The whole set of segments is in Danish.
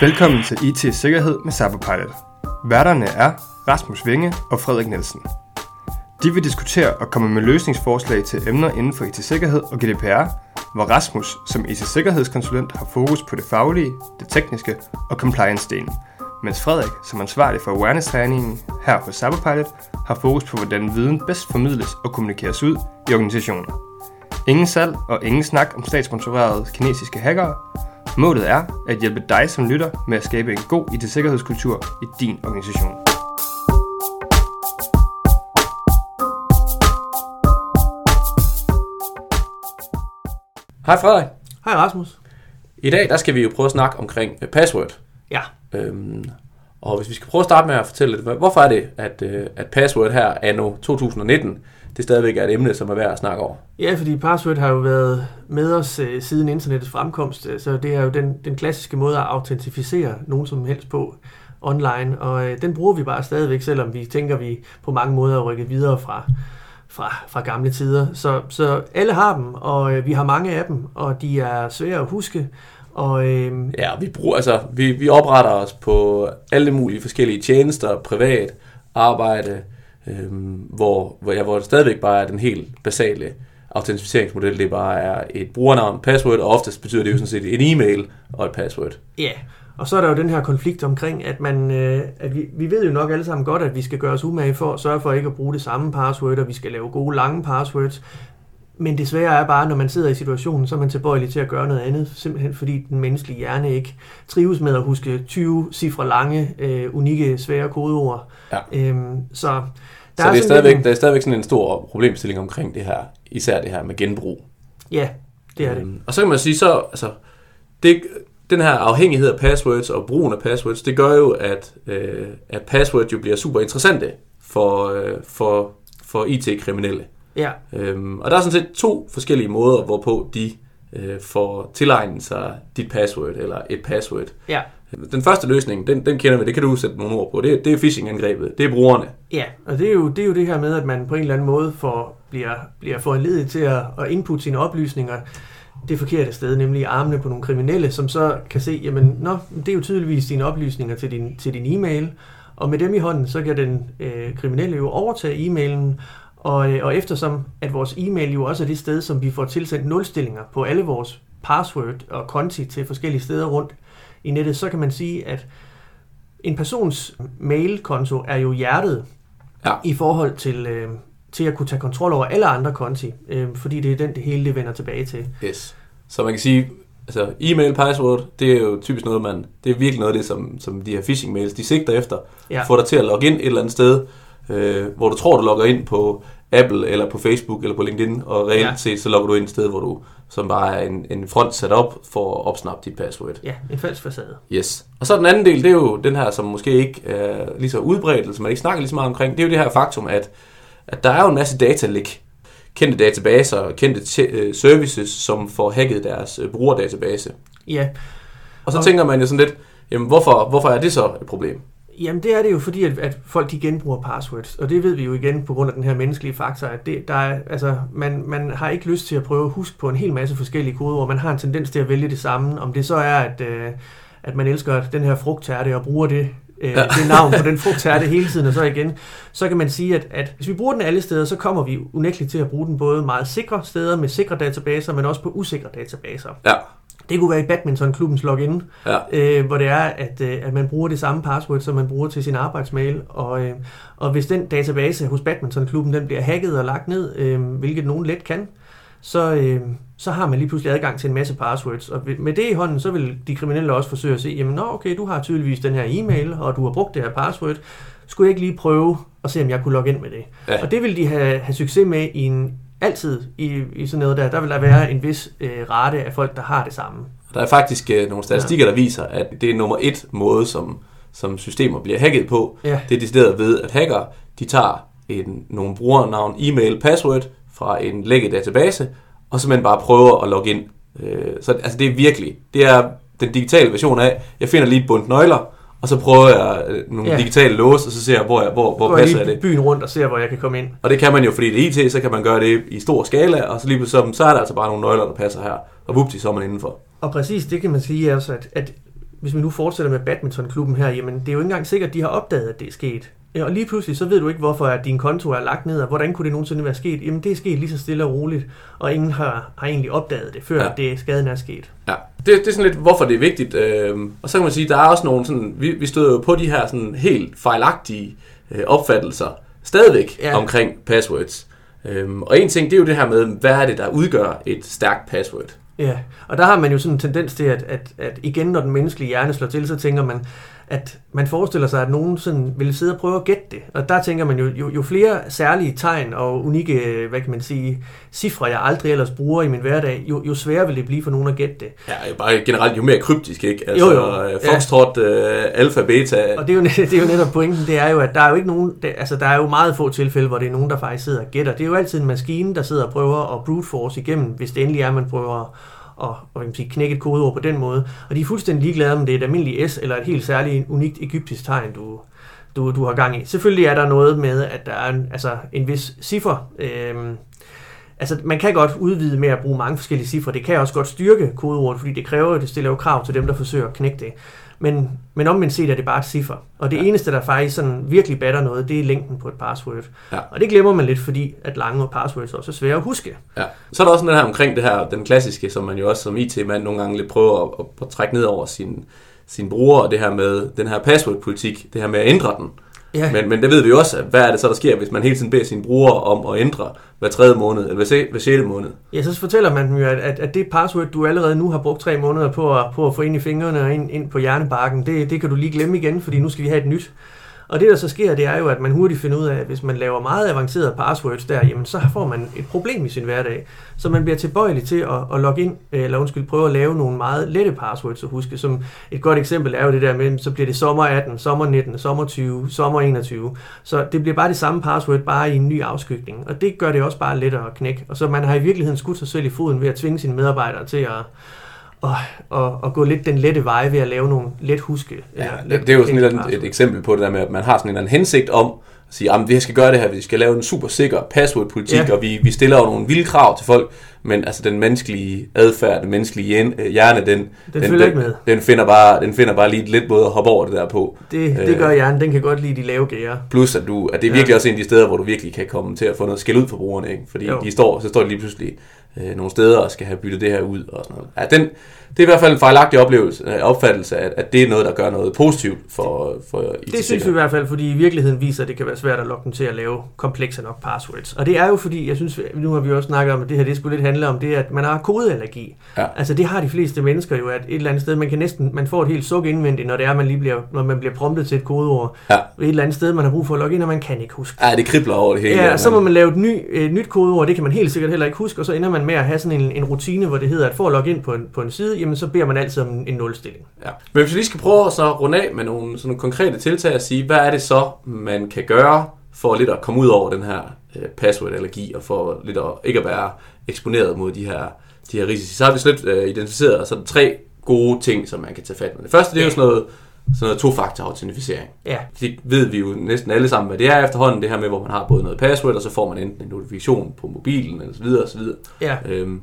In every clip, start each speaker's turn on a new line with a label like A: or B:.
A: Velkommen til IT Sikkerhed med Cyberpilot. Værterne er Rasmus Vinge og Frederik Nielsen. De vil diskutere og komme med løsningsforslag til emner inden for IT-sikkerhed og GDPR, hvor Rasmus som IT-sikkerhedskonsulent har fokus på det faglige, det tekniske og compliance-delen, mens Frederik som ansvarlig for awareness-træningen her hos Cyberpilot har fokus på, hvordan viden bedst formidles og kommunikeres ud i organisationen. Ingen salg og ingen snak om statssponsorerede kinesiske hackere. Målet er at hjælpe dig som lytter med at skabe en god IT-sikkerhedskultur i din organisation.
B: Hej Frederik.
C: Hej Rasmus.
B: I dag der skal vi jo prøve at snakke omkring password.
C: Ja.
B: Øhm, og hvis vi skal prøve at starte med at fortælle lidt, hvorfor er det, at, øh, at password her er nu 2019, det stadigvæk er et emne, som er værd at snakke over?
C: Ja, fordi password har jo været med os øh, siden internettets fremkomst, øh, så det er jo den, den klassiske måde at autentificere nogen som helst på online, og den bruger vi bare stadigvæk, selvom vi tænker, vi på mange måder er rykket videre fra, fra, fra gamle tider. Så, så alle har dem, og øh, vi har mange af dem, og de er svære at huske. Og, øh,
B: Ja, vi, bruger, altså, vi, vi opretter os på alle mulige forskellige tjenester, privat, arbejde, øhm, hvor, hvor, ja, hvor det stadigvæk bare er den helt basale autenticeringsmodel. Det bare er et brugernavn, password, og oftest betyder det jo sådan set en e-mail og et password.
C: Ja, og så er der jo den her konflikt omkring, at, man, øh, at vi, vi ved jo nok alle sammen godt, at vi skal gøre os umage for at sørge for ikke at bruge det samme password, og vi skal lave gode, lange passwords. Men det svære er bare, når man sidder i situationen, så er man tilbøjelig til at gøre noget andet, simpelthen fordi den menneskelige hjerne ikke trives med at huske 20 cifre lange, øh, unikke, svære kodeord.
B: Ja.
C: Øhm, så der
B: Så det er, stadigvæk,
C: lidt
B: der er stadigvæk sådan en stor problemstilling omkring det her, især det her med genbrug.
C: en- Ja, det er det.
B: Øhm, Og så kan man sige, så, altså, det, den her afhængighed af passwords og brugen af passwords, det gør jo, at, øh, at passwords jo bliver super interessante for, øh, for, for IT-kriminelle.
C: Ja,
B: Øhm, og der er sådan set to forskellige måder, hvorpå de øh, får tilegnet sig dit password, eller et password.
C: ja.
B: Den første løsning, den, den kender vi, det kan du sætte nogle ord på. Det, det er phishing-angrebet, det er brugerne.
C: Ja, og det er, jo, det er jo det her med, at man på en eller anden måde får, bliver, bliver foranledet til at, at input sine oplysninger det forkerte sted, nemlig armene på nogle kriminelle, som så kan se, jamen, nå, det er jo tydeligvis dine oplysninger til din, til din e-mail, og med dem i hånden, så kan den øh, kriminelle jo overtage e-mailen, og, øh, og eftersom at vores e-mail jo også er det sted, som vi får tilsendt nulstillinger på alle vores password og konti til forskellige steder rundt i nettet, så kan man sige, at en persons mailkonto er jo hjertet
B: Ja.
C: i forhold til, øh, til at kunne tage kontrol over alle andre konti, øh, fordi det er den, det hele det vender tilbage til.
B: Yes. Så man kan sige, altså e-mail password, det er jo typisk noget, man, det er virkelig noget af det, som, som de her phishing mails, de sigter efter.
C: Ja.
B: Få dig til at logge ind et eller andet sted, øh, hvor du tror, du logger ind på Apple, eller på Facebook, eller på LinkedIn, og reelt
C: Ja.
B: set, så logger du ind et sted, hvor du, som bare er en, en front sat op for at opsnappe dit password.
C: Ja, en falsk facade.
B: Yes. Og så den anden del, det er jo den her, som måske ikke er lige så udbredt, som man ikke snakker lige så meget omkring, det er jo det her faktum, at, at der er jo en masse datalæk. Kendte databaser, kendte te- øh, services, som får hacket deres øh, brugerdatabase.
C: Ja,
B: Og så
C: Og-
B: tænker man jo sådan lidt, jamen hvorfor, hvorfor er det så et problem?
C: Jamen det er det jo fordi, at, at folk de genbruger passwords, og det ved vi jo igen på grund af den her menneskelige faktor, at det, der er, altså, man, man har ikke lyst til at prøve at huske på en hel masse forskellige kodeord, man har en tendens til at vælge det samme, om det så er, at, øh, at man elsker den her frugttærte og bruger det, øh,
B: Ja.
C: det navn på den frugttærte hele tiden, og så igen, så kan man sige, at, at hvis vi bruger den alle steder, så kommer vi unægteligt til at bruge den både meget sikre steder med sikre databaser, men også på usikre databaser.
B: Ja,
C: Det kunne være i badmintonklubbens login,
B: ja,
C: øh, hvor det er, at, øh, at man bruger det samme password, som man bruger til sin arbejdsmail, og, øh, og hvis den database hos badmintonklubben den bliver hacket og lagt ned, øh, hvilket nogen let kan, så, øh, så har man lige pludselig adgang til en masse passwords, og med det i hånden, så vil de kriminelle også forsøge at se, jamen nå, okay, du har tydeligvis den her e-mail, og du har brugt det her password, skulle jeg ikke lige prøve at se, om jeg kunne logge ind med det?
B: Ja.
C: Og det vil de have, have succes med i en, altid i, i sådan noget der, der vil der være en vis øh, rate af folk, der har det samme.
B: Der er faktisk øh, nogle statistikker, der viser, at det er nummer et måde, som, som systemer bliver hacket på.
C: Ja.
B: Det er decideret ved, at hacker de tager en, nogle brugernavn, e-mail, password fra en lækket database, og simpelthen bare prøver at logge ind. Øh, så altså, det er virkelig, det er den digitale version af, jeg finder lige et bundt nøgler, og så prøver jeg øh, nogle
C: Ja.
B: digitale låse, og så ser jeg, hvor, jeg, hvor, hvor
C: Går
B: passer jeg
C: lige
B: det.
C: byen rundt og ser, hvor jeg kan komme ind.
B: Og det kan man jo, fordi det er IT, så kan man gøre det i stor skala, og så lige pludselig, så er der altså bare nogle nøgler, der passer her. Og vupti, så er man indenfor.
C: Og præcis det kan man sige, altså, at, at hvis vi nu fortsætter med badmintonklubben her, jamen det er jo ikke engang sikkert, at de har opdaget, at det er sket. Ja, Og lige pludselig, så ved du ikke, hvorfor at din konto er lagt ned, og hvordan kunne det nogensinde være sket? Jamen det er sket lige så stille og roligt, og ingen har, har egentlig opdaget det, før
B: Ja.
C: det skaden er sket.
B: Ja, det, det er sådan lidt, hvorfor det er vigtigt. Øhm, og så kan man sige, der er også nogle sådan, vi, vi støder jo på de her sådan helt fejlagtige øh, opfattelser stadigvæk
C: ja.
B: omkring passwords. Øhm, og en ting, det er jo det her med, hvad er det, der udgør et stærkt password?
C: Ja, og der har man jo sådan en tendens til, at, at, at igen, når den menneskelige hjerne slår til, så tænker man, at man forestiller sig, at nogen sådan vil sidde og prøve at gætte det. Og der tænker man jo, jo, jo flere særlige tegn og unikke, hvad kan man sige, cifre, jeg aldrig ellers bruger i min hverdag, jo, jo sværere vil det blive for nogen at gætte det.
B: Ja, bare generelt jo mere kryptisk, ikke? Altså,
C: Jo, jo.
B: øh, Foxtrot, øh, Alpha, Beta.
C: Og det er, jo, det er jo netop pointen, det er jo, at der er jo ikke nogen, det, altså der er jo meget få tilfælde, hvor det er nogen, der faktisk sidder og gætter. Det er jo altid en maskine, der sidder og prøver at brute force igennem, hvis det endelig er, man prøver og, og kan sige, knække et kodeord på den måde. Og de er fuldstændig ligeglade, om det er et almindeligt S eller et helt særligt unikt egyptisk tegn, du, du, du har gang i. Selvfølgelig er der noget med, at der er en, altså en vis ciffer. øh, altså man kan godt udvide med at bruge mange forskellige cifre. Det kan også godt styrke kodeordet, fordi det kræver, det stiller jo krav til dem, der forsøger at knække det. Men, men omvendt set er det bare et ciffer. Og det
B: Ja.
C: eneste, der faktisk sådan virkelig batter noget, det er længden på et password.
B: Ja.
C: Og det glemmer man lidt, fordi at lange passwords også er svære at huske.
B: Ja. Så er der også den her omkring det her, den klassiske, som man jo også som IT-mand nogle gange lidt prøver at, at, at trække ned over sin, sin bruger, og det her med den her password-politik, det her med at ændre den.
C: Ja.
B: Men, men det ved vi også, at hvad er det så, der sker, hvis man hele tiden beder sine brugere om at ændre hver tredje måned, eller hver, se- hver sjette måned.
C: Ja, så fortæller man dem jo, at, at, at det password, du allerede nu har brugt tre måneder på at, på at få ind i fingrene og ind, ind på hjernebarken, det, det kan du lige glemme igen, fordi nu skal vi have et nyt. Og det, der så sker, det er jo, at man hurtigt finder ud af, at hvis man laver meget avancerede passwords der, jamen så får man et problem i sin hverdag. Så man bliver tilbøjelig til at, at logge ind, eller undskyld, prøve at lave nogle meget lette passwords at huske. Som et godt eksempel er jo det der med, så bliver det sommer 18, sommer 19, sommer 20, sommer 21. Så det bliver bare det samme password, bare i en ny afskygning. Og det gør det også bare lettere at knække. Og så man har i virkeligheden skudt sig selv i foden ved at tvinge sine medarbejdere til at, og, og, og gå lidt den lette vej ved at lave nogle let huske.
B: Ja,
C: eller
B: det,
C: let
B: det er jo sådan et, et eksempel på det der med, at man har sådan en eller anden hensigt om at sige, at vi skal gøre det her, vi skal lave en super sikker password-politik,
C: Ja.
B: ja. og vi, vi stiller jo nogle vilde krav til folk, men altså den menneskelige adfærd, den menneskelige hjen- øh, hjerne, den,
C: Den ikke med.
B: Den finder, bare, den finder bare lige lidt måde at hoppe over det der på.
C: Det, det
B: Øh,
C: gør hjernen, den kan godt lide de lave gære.
B: Plus at, du, at det er
C: Ja.
B: virkelig også en af de steder, hvor du virkelig kan komme til at få noget skæld ud for brugerne, ikke? Fordi
C: Jo.
B: de står, så står de lige pludselig øh, nogle steder og skal have byttet det her ud og sådan noget. Ja, den, det er i hvert fald en fejlagtig oplevelse, øh, opfattelse, at, at det er noget, der gør noget positivt for, for
C: Det synes vi i hvert fald, fordi i virkeligheden viser, at det kan være svært at lokke dem til at lave komplekse nok passwords. Og det er jo fordi, jeg synes, nu har vi også snakket om, at det her det skulle lidt handle om det, at man har kodeallergi.
B: Ja.
C: Altså det har de fleste mennesker jo, at et eller andet sted, man kan næsten, man får et helt suk indvendigt, når det er, man lige bliver, når man bliver promptet til et kodeord.
B: Ja.
C: Et eller andet sted, man har brug for at logge ind, og man kan ikke huske.
B: Ja, det kribler over det hele.
C: Ja, så må man lave et, ny, et nyt kodeord, det kan man helt sikkert heller ikke huske, og så ender man med at have sådan en, en rutine, hvor det hedder, at for at logge ind på en, på en side, jamen så beder man altid om en nulstilling.
B: Ja. Men hvis vi lige skal prøve at så runde af med nogle, sådan nogle konkrete tiltag og sige, hvad er det så, man kan gøre for lidt at komme ud over den her øh, password-allergi og for lidt at ikke at være eksponeret mod de her, de her risici. Så har vi slet øh, identificeret sådan tre gode ting, som man kan tage fat med. Det første, det er jo sådan noget, sådan noget to-faktor-autentisering.
C: Ja,
B: Det ved vi jo næsten alle sammen, hvad det er efterhånden, det her med, hvor man har både noget password, og så får man enten en notifikation på mobilen, og så videre, og så videre.
C: ja,
B: Øhm,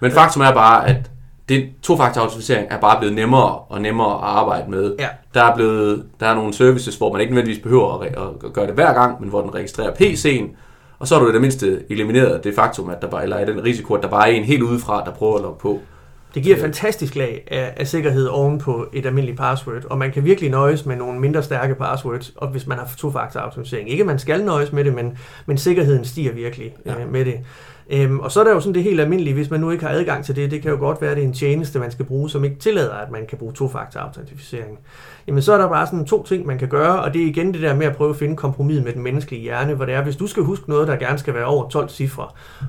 B: men faktum er bare, at det to-faktor-autentisering er bare blevet nemmere og nemmere at arbejde med.
C: ja.
B: Der er, blevet, der er nogle services, hvor man ikke nødvendigvis behøver at, re- at gøre det hver gang, men hvor den registrerer PC'en, og så har du i det mindste elimineret det faktum, at der bare, eller er den risiko, at der bare er en helt udefra, der prøver at logge på.
C: Det giver et
B: Ja.
C: fantastisk lag af, af sikkerhed oven på et almindeligt password, og man kan virkelig nøjes med nogle mindre stærke passwords, og hvis man har to-faktor-autentisering. Ikke at man skal nøjes med det, men, men sikkerheden stiger virkelig
B: ja.
C: øh, med det. Øhm, og så er der jo sådan det helt almindelige, hvis man nu ikke har adgang til det, det kan jo godt være, at det er en tjeneste, man skal bruge, som ikke tillader, at man kan bruge to-faktor-autentisering. Jamen så er der bare sådan to ting, man kan gøre, og det er igen det der med at prøve at finde kompromis med den menneskelige hjerne, hvor det er, hvis du skal huske noget, der gerne skal være over 12 cifre,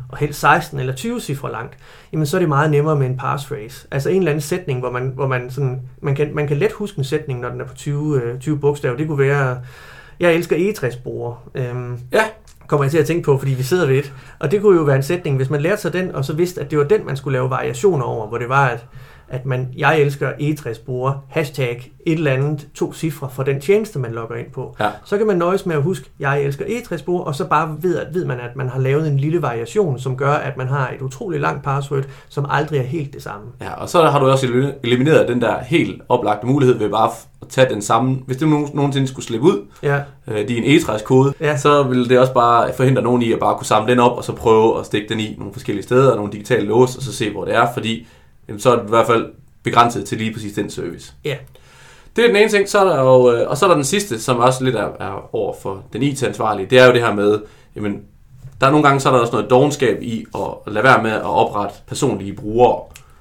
C: og helt 16 eller 20 cifre langt, jamen så er det meget nemmere med en passphrase. Altså en eller anden sætning, hvor man, hvor man sådan, man kan, man kan let huske en sætning, når den er på 20, øh, 20 bogstaver. Det kunne være, jeg elsker egetræsbrugere. Øhm,
B: Ja,
C: kommer jeg til at tænke på, fordi vi sidder ved et. Og det kunne jo være en sætning, hvis man lærte sig den, og så vidste, at det var den, man skulle lave variationer over, hvor det var, at, at man, jeg elsker E60 bruger hashtag et eller andet to cifre for den tjeneste, man logger ind på.
B: Ja.
C: Så kan man nøjes med at huske, jeg elsker E60 bruger, og så bare ved, at, ved man, at man har lavet en lille variation, som gør, at man har et utroligt langt password, som aldrig er helt det samme.
B: Ja, og så har du også elim- elimineret den der helt oplagte mulighed ved bare tage den samme. Hvis det nogen- nogensinde skulle slippe ud,
C: Ja,
B: øh, din E60-kode,
C: Ja.
B: så vil det også bare forhindre nogen i at bare kunne samle den op, og så prøve at stikke den i nogle forskellige steder, nogle digitale lås, og så se, hvor det er, fordi jamen, så er det i hvert fald begrænset til lige præcis den service.
C: ja,
B: Det er den ene ting, så er der jo, øh, og så er der den sidste, som også lidt er, er over for den IT-ansvarlige, det er jo det her med, jamen, der er nogle gange, så er der også noget dogenskab i at lade være med at oprette personlige brugere.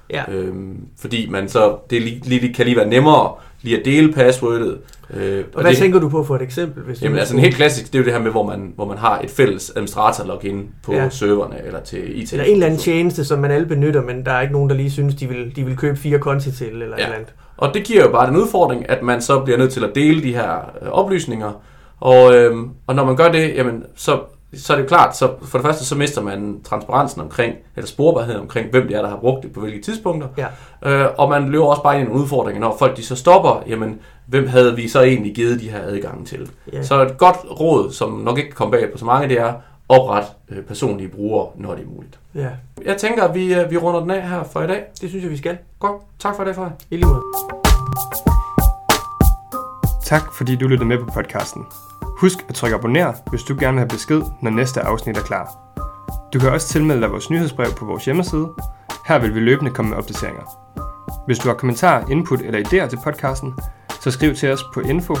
C: ja.
B: Øhm, fordi man så, det lige, lige, kan lige være nemmere lige at dele passwordet. Øh,
C: Og hvad
B: det,
C: tænker du på for et eksempel? Hvis
B: Jamen altså en helt klassisk, det er jo det her med, hvor man, hvor man har et fælles administrator-login på
C: Ja.
B: serverne eller til IT.
C: Eller en eller anden tjeneste, som man alle benytter, men der er ikke nogen, der lige synes, de vil, de vil købe fire konti til, eller ja. et eller andet.
B: Og det giver jo bare den udfordring, at man så bliver nødt til at dele de her øh, oplysninger. Og, øhm, og når man gør det, jamen, så, så er det jo klart, så for det første så mister man transparensen omkring, eller sporbarheden omkring, hvem det er, der har brugt det på hvilke tidspunkter.
C: Ja.
B: Øh, og man løber også bare ind i nogle udfordringer, når folk de så stopper, jamen, hvem havde vi så egentlig givet de her adgange til?
C: Ja.
B: Så et godt råd, som nok ikke kan komme bag på så mange, det er, opret øh, personlige brugere, når det er muligt.
C: ja,
B: Jeg tænker, at vi, øh, vi runder den af her for i dag.
C: det synes jeg, vi skal.
B: Godt. Tak for det, Frederik.
C: I lige måde.
A: Tak fordi du lyttede med på podcasten. Husk at trykke abonner, hvis du gerne vil have besked, når næste afsnit er klar. Du kan også tilmelde dig vores nyhedsbrev på vores hjemmeside. Her vil vi løbende komme med opdateringer. Hvis du har kommentarer, input eller idéer til podcasten, så skriv til os på info